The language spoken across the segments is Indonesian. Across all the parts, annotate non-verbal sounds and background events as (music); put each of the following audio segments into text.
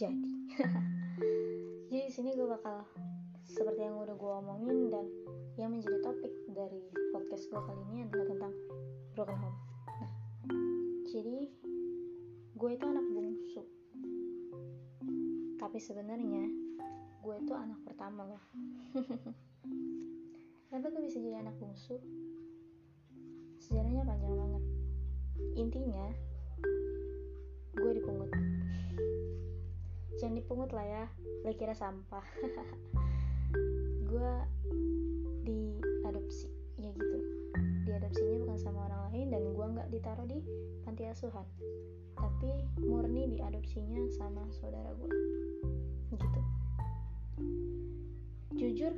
jadi (laughs) jadi di sini gue bakal seperti yang udah gue omongin dan yang menjadi topik dari podcast gue kali ini adalah tentang broken home. Nah jadi gue itu anak bungsu. Tapi sebenarnya gue itu anak pertama loh. (laughs) Kenapa gue bisa jadi anak bungsu? Sejarahnya panjang banget. Intinya gue dipungut dipungut lah ya lah kira sampah. (laughs) Gue diadopsi ya gitu. Diadopsinya bukan sama orang lain dan gue nggak ditaruh di panti asuhan. Tapi murni diadopsinya sama saudara gue gitu. Jujur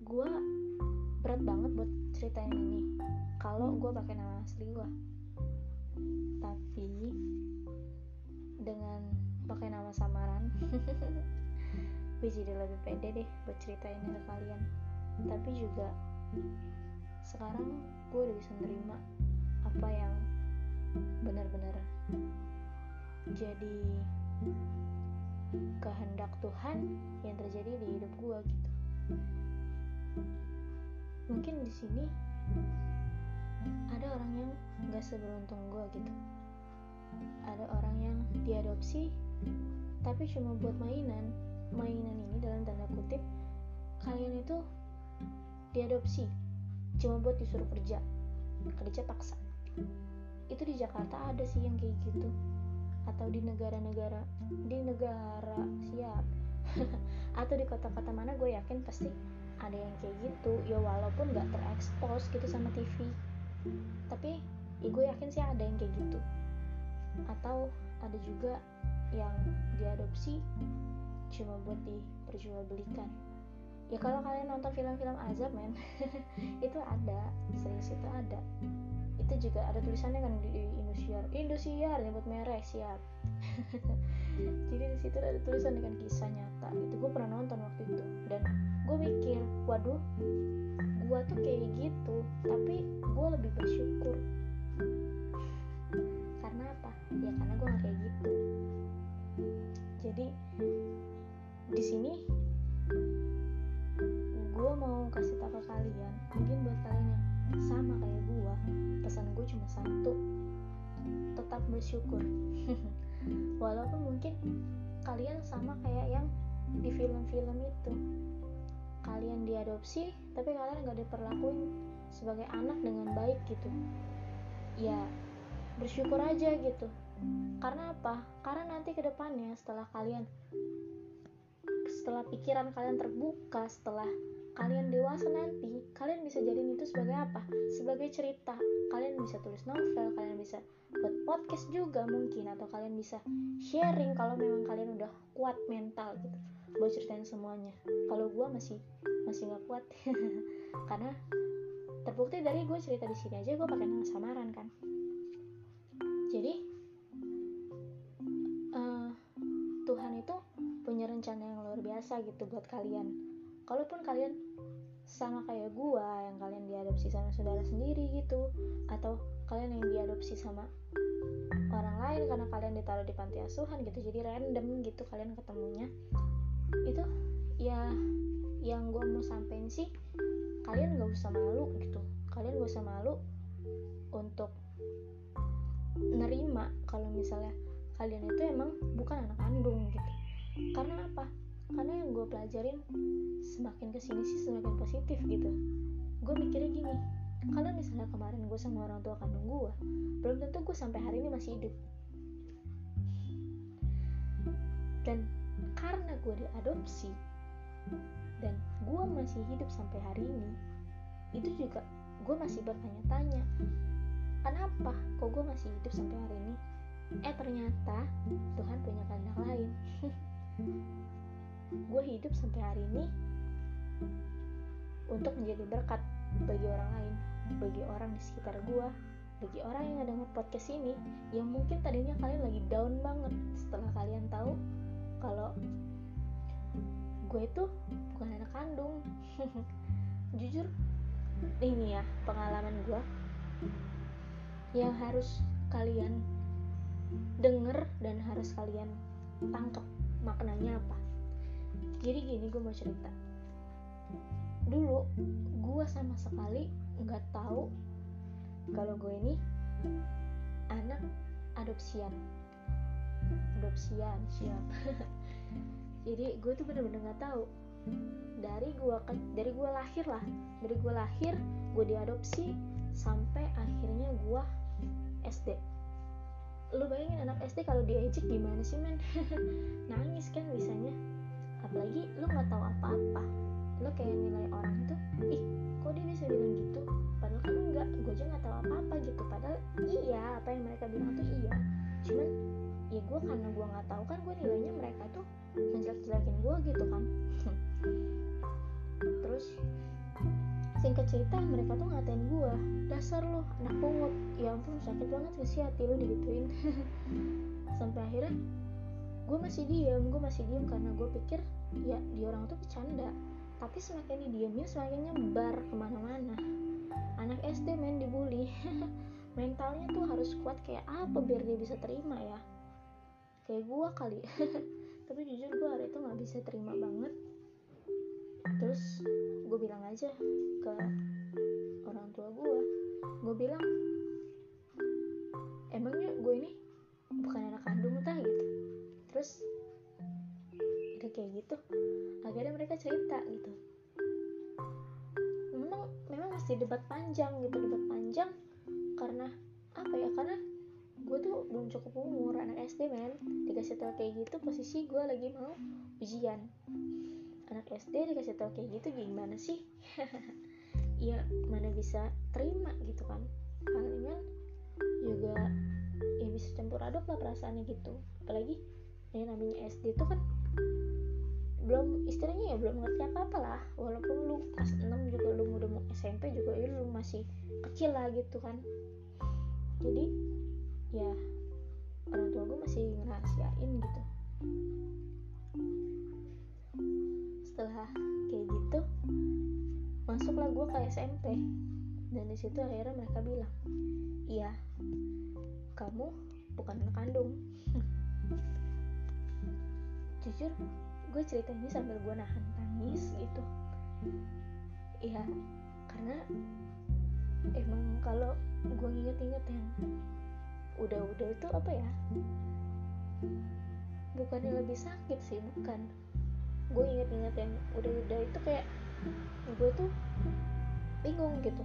gue berat banget buat ceritain ini. Kalau gue pakai nama asli gue tapi dengan pakai nama samaran. (laughs) Gue jadi lebih pede deh buat ceritain ke kalian. Tapi juga sekarang gue udah bisa nerima apa yang benar-benar jadi kehendak Tuhan yang terjadi di hidup gue gitu. Mungkin di sini ada orang yang gak seberuntung gue gitu. Ada orang yang diadopsi tapi cuma buat mainan. Mainan ini dalam tanda kutip kalian itu diadopsi. Cuma buat disuruh kerja. Kerja paksa. Itu di Jakarta ada sih yang kayak gitu. Atau di negara-negara di negara siap. (laughs) Atau di kota-kota mana gue yakin pasti ada yang kayak gitu. Ya walaupun gak terekspos gitu sama TV tapi ya gue yakin sih ada yang kayak gitu. Atau ada juga yang diadopsi cuma buat diperjualbelikan. Ya kalau kalian nonton film-film azab men (laughs) itu ada serius itu ada. Itu juga ada tulisannya kan di Indosiar. Indosiar nyebut merek siap. (laughs) Jadi di situ ada tulisan dengan kisah nyata. Itu gue pernah nonton waktu itu. Dan gue mikir waduh gue tuh kayak gitu. Tapi gue lebih bersyukur ya karena gue gak kayak gitu. Jadi di sini gue mau kasih tahu ke kalian mungkin buat kalian yang sama kayak gue pesan gue cuma satu. Tetap bersyukur. (laughs) Walaupun mungkin kalian sama kayak yang di film-film itu. Kalian diadopsi tapi kalian gak diperlakuin sebagai anak dengan baik gitu. Ya bersyukur aja gitu karena apa? Karena nanti ke depannya setelah kalian setelah pikiran kalian terbuka setelah kalian dewasa nanti kalian bisa jadiin itu sebagai apa? Sebagai cerita. Kalian bisa tulis novel kalian bisa buat podcast juga mungkin atau kalian bisa sharing kalau memang kalian udah kuat mental gitu. Buat ceritain semuanya. Kalau gue masih masih nggak kuat. (laughs) Karena terbukti dari gue cerita di sini aja gue pakai nama samaran kan. Jadi biasa gitu buat kalian. Kalaupun kalian sama kayak gua yang kalian diadopsi sama saudara sendiri gitu atau kalian yang diadopsi sama orang lain karena kalian ditaruh di panti asuhan gitu jadi random gitu kalian ketemunya. Itu ya yang gue mau sampein sih kalian gak usah malu gitu. Kalian gak usah malu untuk nerima kalau misalnya kalian itu emang bukan anak kandung gitu. Karena apa karena yang gue pelajarin semakin ke sini sih semakin positif gitu. Gue mikirnya gini kalau misalnya kemarin gue sama orang tua kandung gue belum tentu gue sampai hari ini masih hidup. Dan karena gue diadopsi dan gue masih hidup sampai hari ini itu juga gue masih bertanya-tanya kenapa kok gue masih hidup sampai hari ini? Eh ternyata Tuhan punya kehendak lain (laughs) gue hidup sampai hari ini untuk menjadi berkat bagi orang lain bagi orang di sekitar gue bagi orang yang dengar podcast ini yang mungkin tadinya kalian lagi down banget setelah kalian tahu kalau gue itu bukan anak kandung. (laughs) Jujur ini ya pengalaman gue yang harus kalian denger dan harus kalian tangkep maknanya apa jadi gini gue mau cerita. Dulu gue sama sekali nggak tahu kalau gue ini anak adopsian. Adopsian siap. (laughs) Jadi gue tuh bener-bener nggak tahu. Dari gue dari gue lahir lah. Dari gue lahir gue diadopsi sampai akhirnya gue SD lu bayangin anak SD kalau diejek gimana sih men? (laughs) Nangis kan bisanya apalagi lu nggak tahu apa-apa. Lu kayak nilai orang tuh ih kok dia bisa bilang gitu? Padahal kan enggak gue aja nggak tahu apa-apa gitu. Padahal iya apa yang mereka bilang tuh iya. Cuman ya gue karena gue nggak tahu kan gue nilainya mereka tuh menjelek-jelekin gue gitu kan. (laughs) Terus singkat cerita mereka tuh ngatain gue dasar lu anak pungut. Ya ampun sakit banget sih hati lu digituin? (laughs) Sampai akhirnya gue masih diem gue masih diem karena gue pikir ya dia orang tuh bercanda. Tapi semakin didiamnya semakin nyebar ke mana-mana. Anak SD main dibully. (laughs) Mentalnya tuh harus kuat kayak apa biar dia bisa terima ya? Kayak gue kali. (laughs) Tapi jujur gue hari itu nggak bisa terima banget. Terus gue bilang aja ke orang tua gue gue bilang emangnya gue ini bukan anak kandung tah? Gitu. Terus kayak gitu. Akhirnya mereka cerita gitu. Memang memang mesti debat panjang gitu debat panjang karena apa ya? Karena gue tuh belum cukup umur anak SD men. Dikasih tau kayak gitu posisi gue lagi mau ujian. Anak SD dikasih tau kayak gitu gimana sih? (laughs) Ya mana bisa terima gitu kan? Palingan juga ya bisa campur aduk lah perasaannya gitu. Apalagi yang namanya SD itu kan belum istilahnya ya belum ngerti apa apa lah. Walaupun lu kelas 6 juga lu udah mau SMP juga ya lu masih kecil lah gitu kan. Jadi ya orang tua gue masih ngerahasiain gitu. Setelah kayak gitu masuklah gue ke SMP dan di situ akhirnya mereka bilang iya kamu bukan anak kandung (laughs) jujur gue cerita ini sambil gue nahan tangis gitu. Iya karena emang kalau gue inget-inget yang udah-udah itu apa ya? Bukannya lebih sakit sih bukan. Gue inget-inget yang udah-udah itu kayak gue tuh bingung gitu.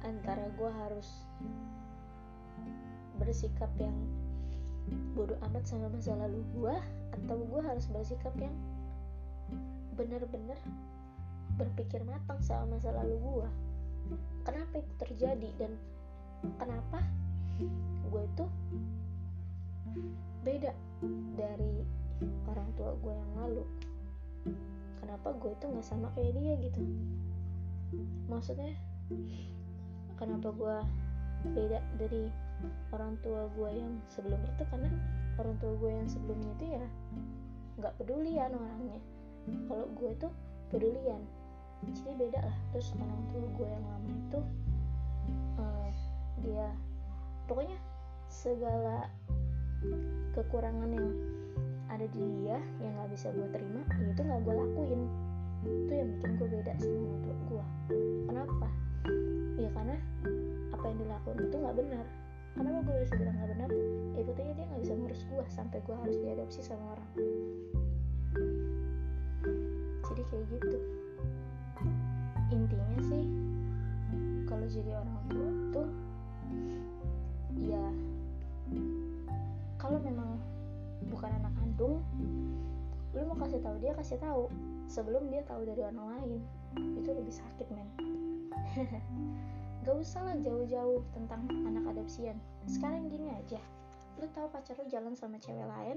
Antara gue harus bersikap yang bodoh amat sama masa lalu gue atau gue harus bersikap yang bener-bener berpikir matang sama masa lalu gue kenapa itu terjadi dan kenapa gue itu beda dari orang tua gue yang lalu? Kenapa gue itu nggak sama kayak dia gitu? Maksudnya kenapa gue beda dari orang tua gue yang sebelumnya itu karena orang tua gue yang sebelumnya itu ya nggak pedulian orangnya. Kalau gue itu pedulian jadi beda lah. Terus orang tua gue yang lama itu uh, dia pokoknya segala kekurangan yang ada di dia yang nggak bisa gue terima ya itu nggak gue lakuin. Itu yang bikin gue beda sama orang tua gue kenapa? Ya karena apa yang dilakuin itu nggak benar kenapa gue bisa bilang nggak benar ya buktinya dia nggak bisa ngurus gue sampai gue harus diadopsi sama orang jadi kayak gitu. Intinya sih kalau jadi orang tua tuh ya kalau memang bukan anak kandung lu mau kasih tahu dia kasih tahu. Sebelum dia tahu dari orang lain itu lebih sakit men (laughs) gak usah lah jauh-jauh tentang anak adopsian. Sekarang gini aja. Lu tahu pacar lu jalan sama cewek lain?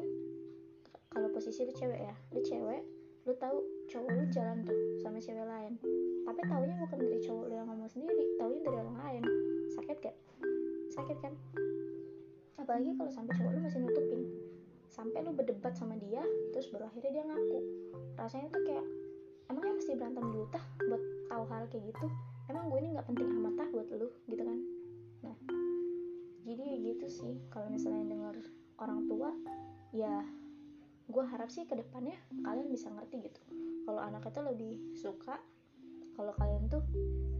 Kalau posisi lu cewek ya lu cewek lu tahu cowok lu jalan tuh sama cewek lain. Tapi taunya bukan dari cowok lu yang ngomong sendiri taunya dari orang lain. Sakit gak? Sakit kan? Apalagi kalau sampai cowok lu masih nutupin. Sampai lu berdebat sama dia terus baru akhirnya dia ngaku. Rasanya tuh kayak emangnya mesti berantem dulu tah buat tahu hal kayak gitu emang gue ini nggak penting amat tah buat lu gitu kan? Nah jadi gitu sih. Kalau misalnya dengar orang tua ya gue harap sih ke depannya kalian bisa ngerti gitu. Kalau anak itu lebih suka kalau kalian tuh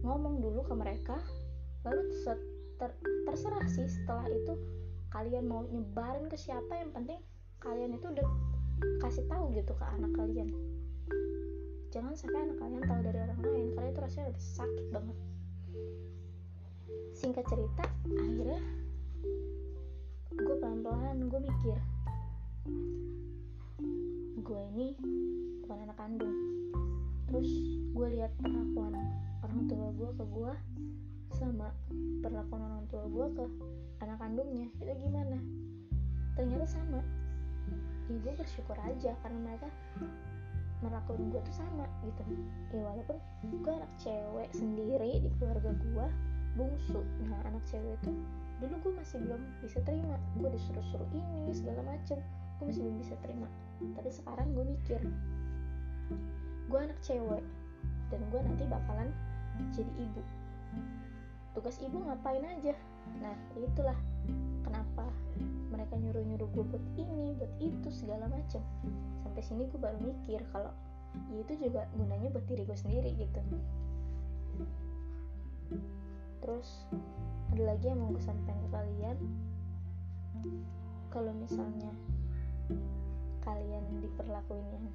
ngomong dulu ke mereka baru ter terserah sih setelah itu kalian mau nyebarin ke siapa yang penting kalian itu udah kasih tahu gitu ke anak kalian jangan sampai anak kalian tahu dari orang lain. Karena itu rasanya lebih sakit banget. Singkat cerita akhirnya gue pelan-pelan gue mikir gue ini bukan anak kandung. Terus gue lihat perlakuan orang tua gue ke gue sama perlakuan orang tua gue ke anak kandungnya. Itu gimana? Ternyata sama. Ya bersyukur aja karena mereka melakukan gue tuh sama gitu. Ya walaupun gue anak cewek sendiri di keluarga gue bungsu. Nah anak cewek itu dulu gue masih belum bisa terima. Gue disuruh-suruh ini segala macem. Gue masih belum bisa terima. Tapi sekarang gue mikir gue anak cewek dan gue nanti bakalan jadi ibu tugas ibu ngapain aja? Nah itulah kenapa mereka nyuruh-nyuruh gue buat ini buat itu segala macem. Sampai sini gue baru mikir kalau ya itu juga gunanya buat diri gue sendiri gitu. Terus ada lagi yang mau gue sampaikan ke kalian? Kalau misalnya kalian diperlakuin yang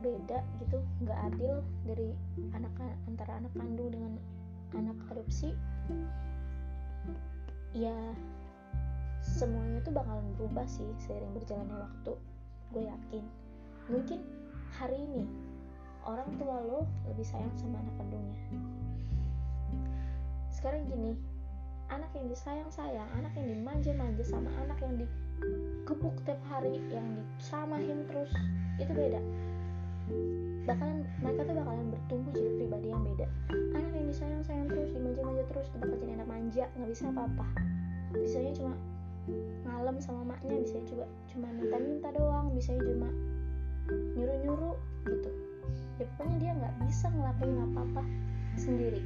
beda gitu nggak adil dari anak antara anak kandung dengan anak adopsi ya semuanya tuh bakalan berubah sih seiring berjalannya waktu gue yakin. Mungkin hari ini orang tua lo lebih sayang sama anak kandungnya. Sekarang gini anak yang disayang-sayang anak yang dimanja-manja sama anak yang dikepuk tiap hari yang disamahin terus itu beda bakalan mereka tuh bakalan bertumbuh jadi pribadi yang beda. Anak yang disayang-sayang terus dimanja-manja terus tuh bakal jadi anak manja nggak bisa apa-apa. Bisanya cuma ngalem sama maknya bisa juga cuma minta-minta doang bisa cuma nyuruh-nyuruh gitu. Ya pokoknya dia nggak bisa ngelakuin apa-apa sendiri.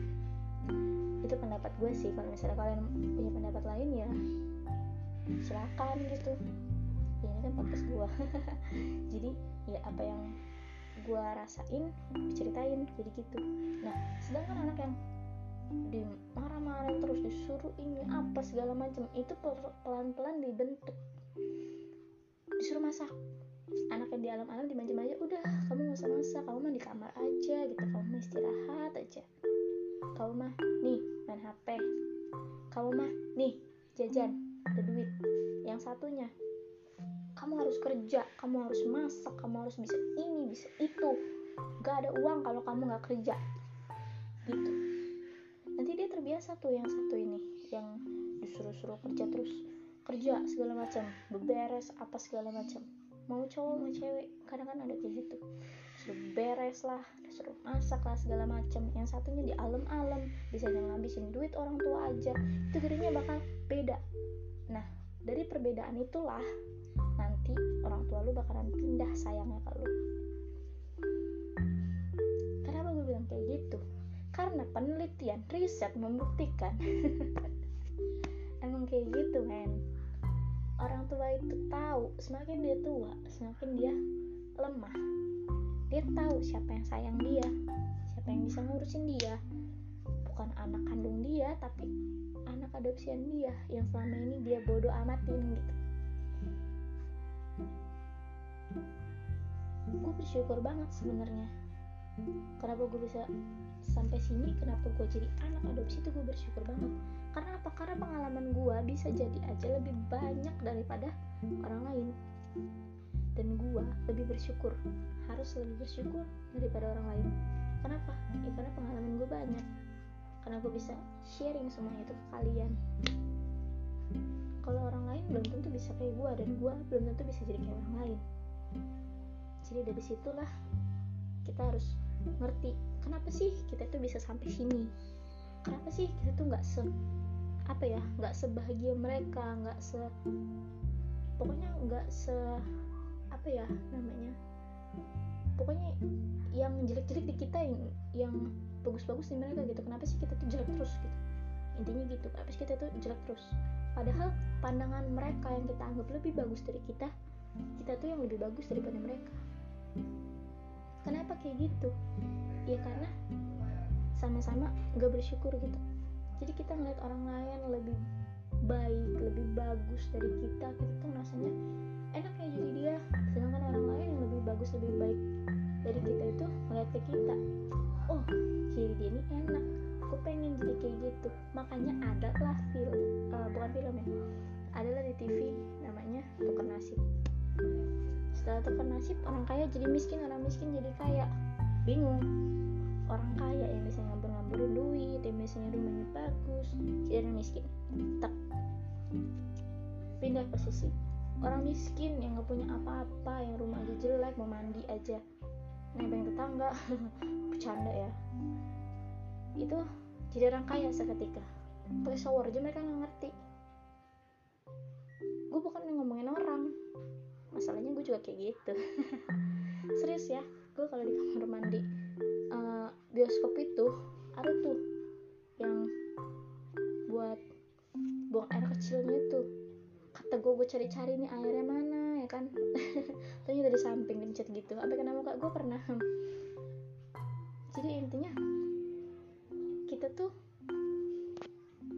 Itu pendapat gue sih kalau misalnya kalian punya pendapat lain ya silakan gitu. Ya ini kan podcast gue. (laughs) Jadi ya apa yang gue rasain diceritain jadi gitu. Nah sedangkan anak yang dimarah-marahin terus disuruh ini apa segala macam itu pelan-pelan dibentuk. Disuruh masak. Anak yang di alam-alam dimanja-manja udah kamu nggak usah masak kamu mah di kamar aja gitu kamu mah istirahat aja. Kamu mah nih main HP kamu mah nih jajan ada duit. Yang satunya kamu harus kerja kamu harus masak kamu harus bisa ini bisa itu. Gak ada uang kalau kamu gak kerja. Gitu. Nanti dia terbiasa tuh yang satu ini yang disuruh-suruh kerja terus. Kerja segala macam beberes apa segala macam. Mau cowok mau cewek kadang kan ada kayak gitu. Suruh beres lah disuruh masak lah segala macam. Yang satunya di alam-alam bisa ngabisin duit orang tua aja. Itu gedenya bakal beda. Nah dari perbedaan itulah nanti orang tua lu bakalan pindah sayangnya ke lu. Kenapa gue bilang kayak gitu? Karena penelitian riset membuktikan. (laughs) Emang kayak gitu men. Orang tua itu tahu semakin dia tua semakin dia lemah. Dia tahu siapa yang sayang dia siapa yang bisa ngurusin dia. Bukan anak kandung dia tapi anak adopsian dia yang selama ini dia bodoh amatin gitu gue bersyukur banget sebenarnya. Kenapa gue bisa sampai sini kenapa gue jadi anak adopsi itu gue bersyukur banget. Karena apa? Karena pengalaman gue bisa jadi aja lebih banyak daripada orang lain. Dan gue lebih bersyukur harus lebih bersyukur daripada orang lain. Kenapa? Ya karena pengalaman gue banyak. Karena gue bisa sharing semuanya itu ke kalian. Kalau orang lain belum tentu bisa kayak gue dan gue belum tentu bisa jadi kayak orang lain jadi dari situlah kita harus ngerti kenapa sih kita tuh bisa sampai sini? Kenapa sih kita tuh nggak se apa ya nggak sebahagia mereka nggak se pokoknya nggak se apa ya namanya pokoknya yang jelek-jelek di kita yang yang bagus-bagus di mereka gitu. Kenapa sih kita tuh jelek terus gitu? Intinya gitu kenapa sih kita tuh jelek terus? Padahal pandangan mereka yang kita anggap lebih bagus dari kita kita tuh yang lebih bagus daripada mereka kenapa kayak gitu? Ya karena sama-sama gak bersyukur gitu. Jadi kita ngeliat orang lain lebih baik lebih bagus dari kita kita tuh rasanya enak ya jadi dia. Sedangkan orang lain yang lebih bagus lebih baik dari kita itu ngeliat ke kita. Oh jadi dia ini enak. Aku pengen jadi kayak gitu. Makanya ada lah film uh, bukan film ya. Adalah di TV namanya tukar nasib setelah tukar nasib orang kaya jadi miskin orang miskin jadi kaya. Bingung. Orang kaya yang bisa ngabur-ngaburin duit yang biasanya rumahnya bagus jadi orang miskin. Tak pindah posisi orang miskin yang nggak punya apa-apa yang rumah aja jelek mau mandi aja. Nebeng tetangga. (laughs) Bercanda ya. Itu jadi orang kaya seketika. Pakai shower aja mereka nggak ngerti. Gue bukan ngomongin orang masalahnya gue juga kayak gitu. (laughs) Serius ya gue kalau di kamar mandi uh, bioskop itu ada tuh yang buat buang air kecilnya tuh. Kata gue gue cari-cari nih airnya mana ya kan? (laughs) Ternyata dari samping dipencet gitu. Apa kenapa kak gue pernah. Jadi intinya kita tuh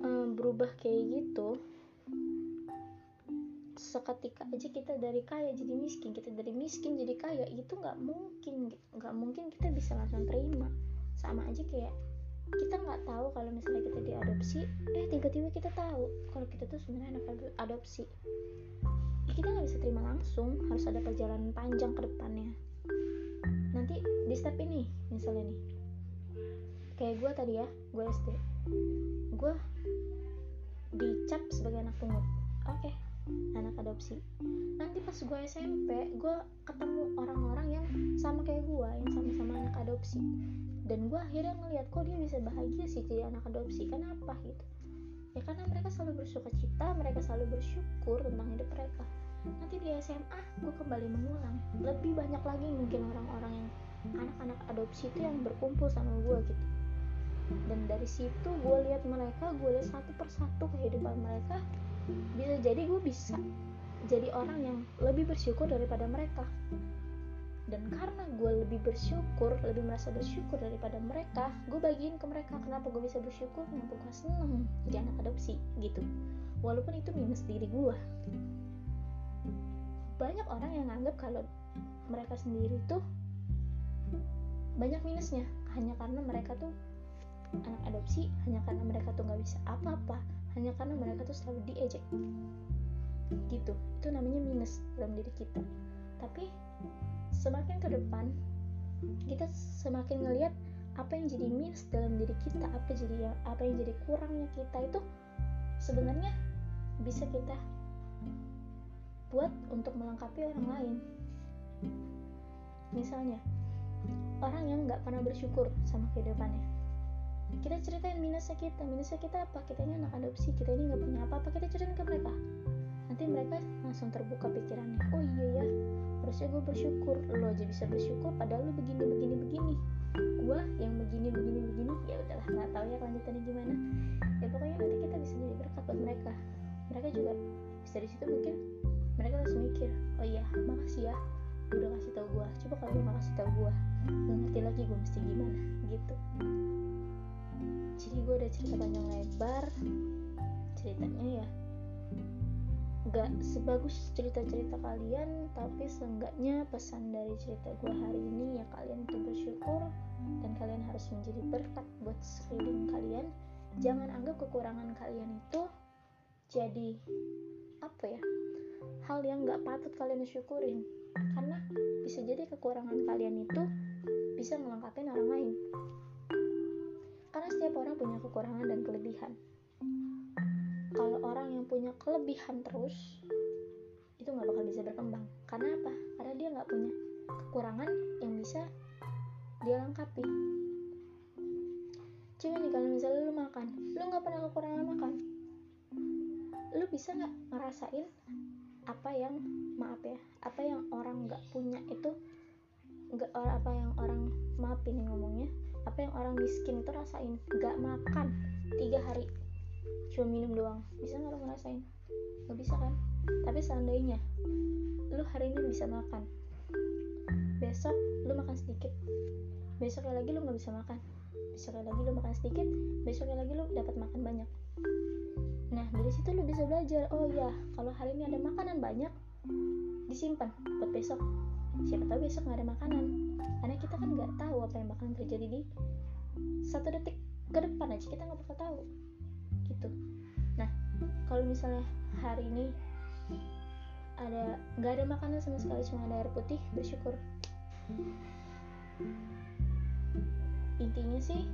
um, berubah kayak gitu seketika aja kita dari kaya jadi miskin kita dari miskin jadi kaya itu nggak mungkin nggak mungkin kita bisa langsung terima. Sama aja kayak kita nggak tahu kalau misalnya kita diadopsi eh tiba-tiba kita tahu kalau kita tuh sebenarnya anak adopsi. Kita nggak bisa terima langsung harus ada perjalanan panjang ke depannya. Nanti di step ini misalnya nih. Kayak gue tadi ya gue SD gue dicap sebagai anak pungut. Oke okay, anak adopsi. Nanti pas gue SMP gue ketemu orang-orang yang sama kayak gue yang sama-sama anak adopsi. Dan gue akhirnya ngeliat kok dia bisa bahagia sih jadi anak adopsi? Kenapa? Gitu. Ya karena mereka selalu bersuka cita mereka selalu bersyukur tentang hidup mereka. Nanti di SMA gue kembali mengulang. Lebih banyak lagi mungkin orang-orang yang anak-anak adopsi itu yang berkumpul sama gue gitu. Dan dari situ gue lihat mereka gue lihat satu persatu kehidupan mereka bisa jadi gue bisa jadi orang yang lebih bersyukur daripada mereka. Dan karena gue lebih bersyukur lebih merasa bersyukur daripada mereka gue bagiin ke mereka kenapa gue bisa bersyukur kenapa gue seneng jadi anak adopsi gitu. Walaupun itu minus diri gue banyak orang yang nganggap kalau mereka sendiri tuh banyak minusnya. Hanya karena mereka tuh anak adopsi hanya karena mereka tuh nggak bisa apa-apa hanya karena mereka tuh selalu diejek. Gitu. Itu namanya minus dalam diri kita. Tapi semakin ke depan kita semakin ngelihat apa yang jadi minus dalam diri kita apa jadi apa yang jadi kurangnya kita itu sebenarnya bisa kita buat untuk melengkapi orang lain. Misalnya orang yang nggak pernah bersyukur sama kehidupannya kita ceritain minusnya kita. Minusnya kita apa? Kita ini anak adopsi. Kita ini nggak punya apa-apa. Kita ceritain ke mereka. Nanti mereka langsung terbuka pikirannya. Oh iya ya harusnya gue bersyukur. Lo aja bisa bersyukur padahal lo begini begini begini. Gue yang begini begini begini. Ya udahlah nggak tahu ya kelanjutannya gimana. Ya pokoknya nanti kita bisa jadi berkat buat mereka. Mereka juga bisa dari situ mungkin mereka langsung mikir oh iya makasih ya. Udah kasih tau gue coba kalau nggak kasih tau gue nggak ngerti lagi gue mesti gimana. Gitu jadi gue udah cerita panjang lebar ceritanya ya. Gak sebagus cerita-cerita kalian tapi seenggaknya pesan dari cerita gue hari ini ya kalian itu bersyukur dan kalian harus menjadi berkat buat sekeliling kalian. Jangan anggap kekurangan kalian itu jadi apa ya hal yang gak patut kalian syukurin. Karena bisa jadi kekurangan kalian itu bisa melengkapi orang lain karena setiap orang punya kekurangan dan kelebihan. Kalau orang yang punya kelebihan terus itu nggak bakal bisa berkembang. Karena apa? Karena dia nggak punya kekurangan yang bisa dia lengkapi. Coba nih kalau misalnya lu makan lu nggak pernah kekurangan makan. Lu bisa nggak ngerasain apa yang maaf ya apa yang orang nggak punya itu nggak apa yang orang maaf ini ngomongnya apa yang orang miskin itu rasain? Nggak makan. Tiga hari cuma minum doang. Bisa nggak lo ngerasain? Nggak bisa kan? Tapi seandainya lu hari ini bisa makan besok lu makan sedikit. Besoknya lagi lu nggak bisa makan. Besoknya lagi lu makan sedikit besoknya lagi lu dapat makan banyak. Nah dari situ lu bisa belajar oh ya kalau hari ini ada makanan banyak disimpan buat besok siapa tahu besok nggak ada makanan. Karena kita kan nggak tahu apa yang bakalan terjadi di satu detik ke depan aja. Kita nggak bakal tahu. Gitu. Nah kalau misalnya hari ini ada nggak ada makanan sama sekali cuma ada air putih bersyukur. Intinya sih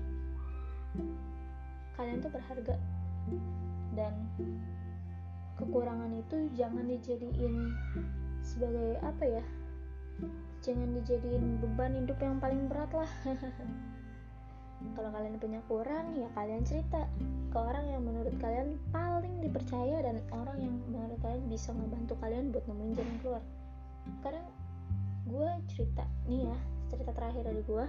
kalian tuh berharga. Dan kekurangan itu jangan dijadiin sebagai apa ya jangan dijadiin beban hidup yang paling berat lah. (laughs) Kalau kalian punya kurang ya kalian cerita ke orang yang menurut kalian paling dipercaya dan orang yang menurut kalian bisa ngebantu kalian buat nemuin jalan keluar. Kadang gue cerita nih ya cerita terakhir dari gue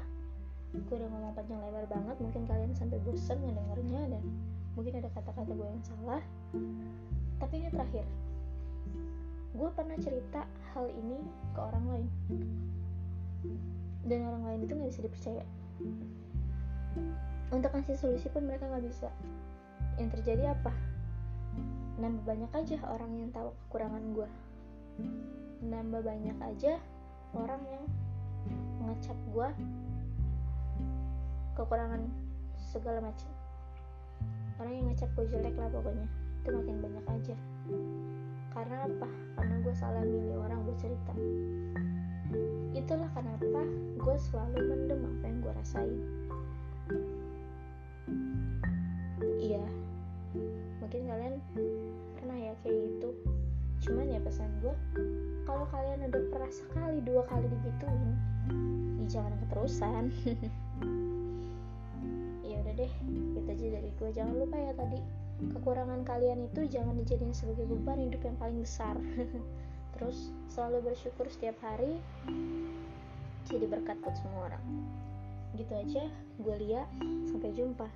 gue udah ngomong panjang lebar banget mungkin kalian sampai bosan ngedengarnya dan mungkin ada kata-kata gue yang salah. Tapi ini terakhir gue pernah cerita hal ini ke orang lain. Dan orang lain itu gak bisa dipercaya. Untuk kasih solusi pun mereka nggak bisa. Yang terjadi apa? Nambah banyak aja orang yang tahu kekurangan gue nambah banyak aja orang yang ngecap gue kekurangan segala macam. Orang yang ngecap gue jelek lah pokoknya. Itu makin banyak aja karena apa? Karena gue salah milih orang gue cerita. Itulah kenapa gue selalu mendem apa yang gue rasain. Iya. Mungkin kalian pernah ya kayak gitu. Cuman ya pesan gue kalau kalian udah pernah sekali dua kali digituin ya jangan keterusan. (laughs) Ya udah deh itu aja dari gue jangan lupa ya tadi kekurangan kalian itu jangan dijadiin sebagai beban hidup yang paling besar. (laughs) Terus selalu bersyukur setiap hari jadi berkat buat semua orang. Gitu aja gue Lia. Sampai jumpa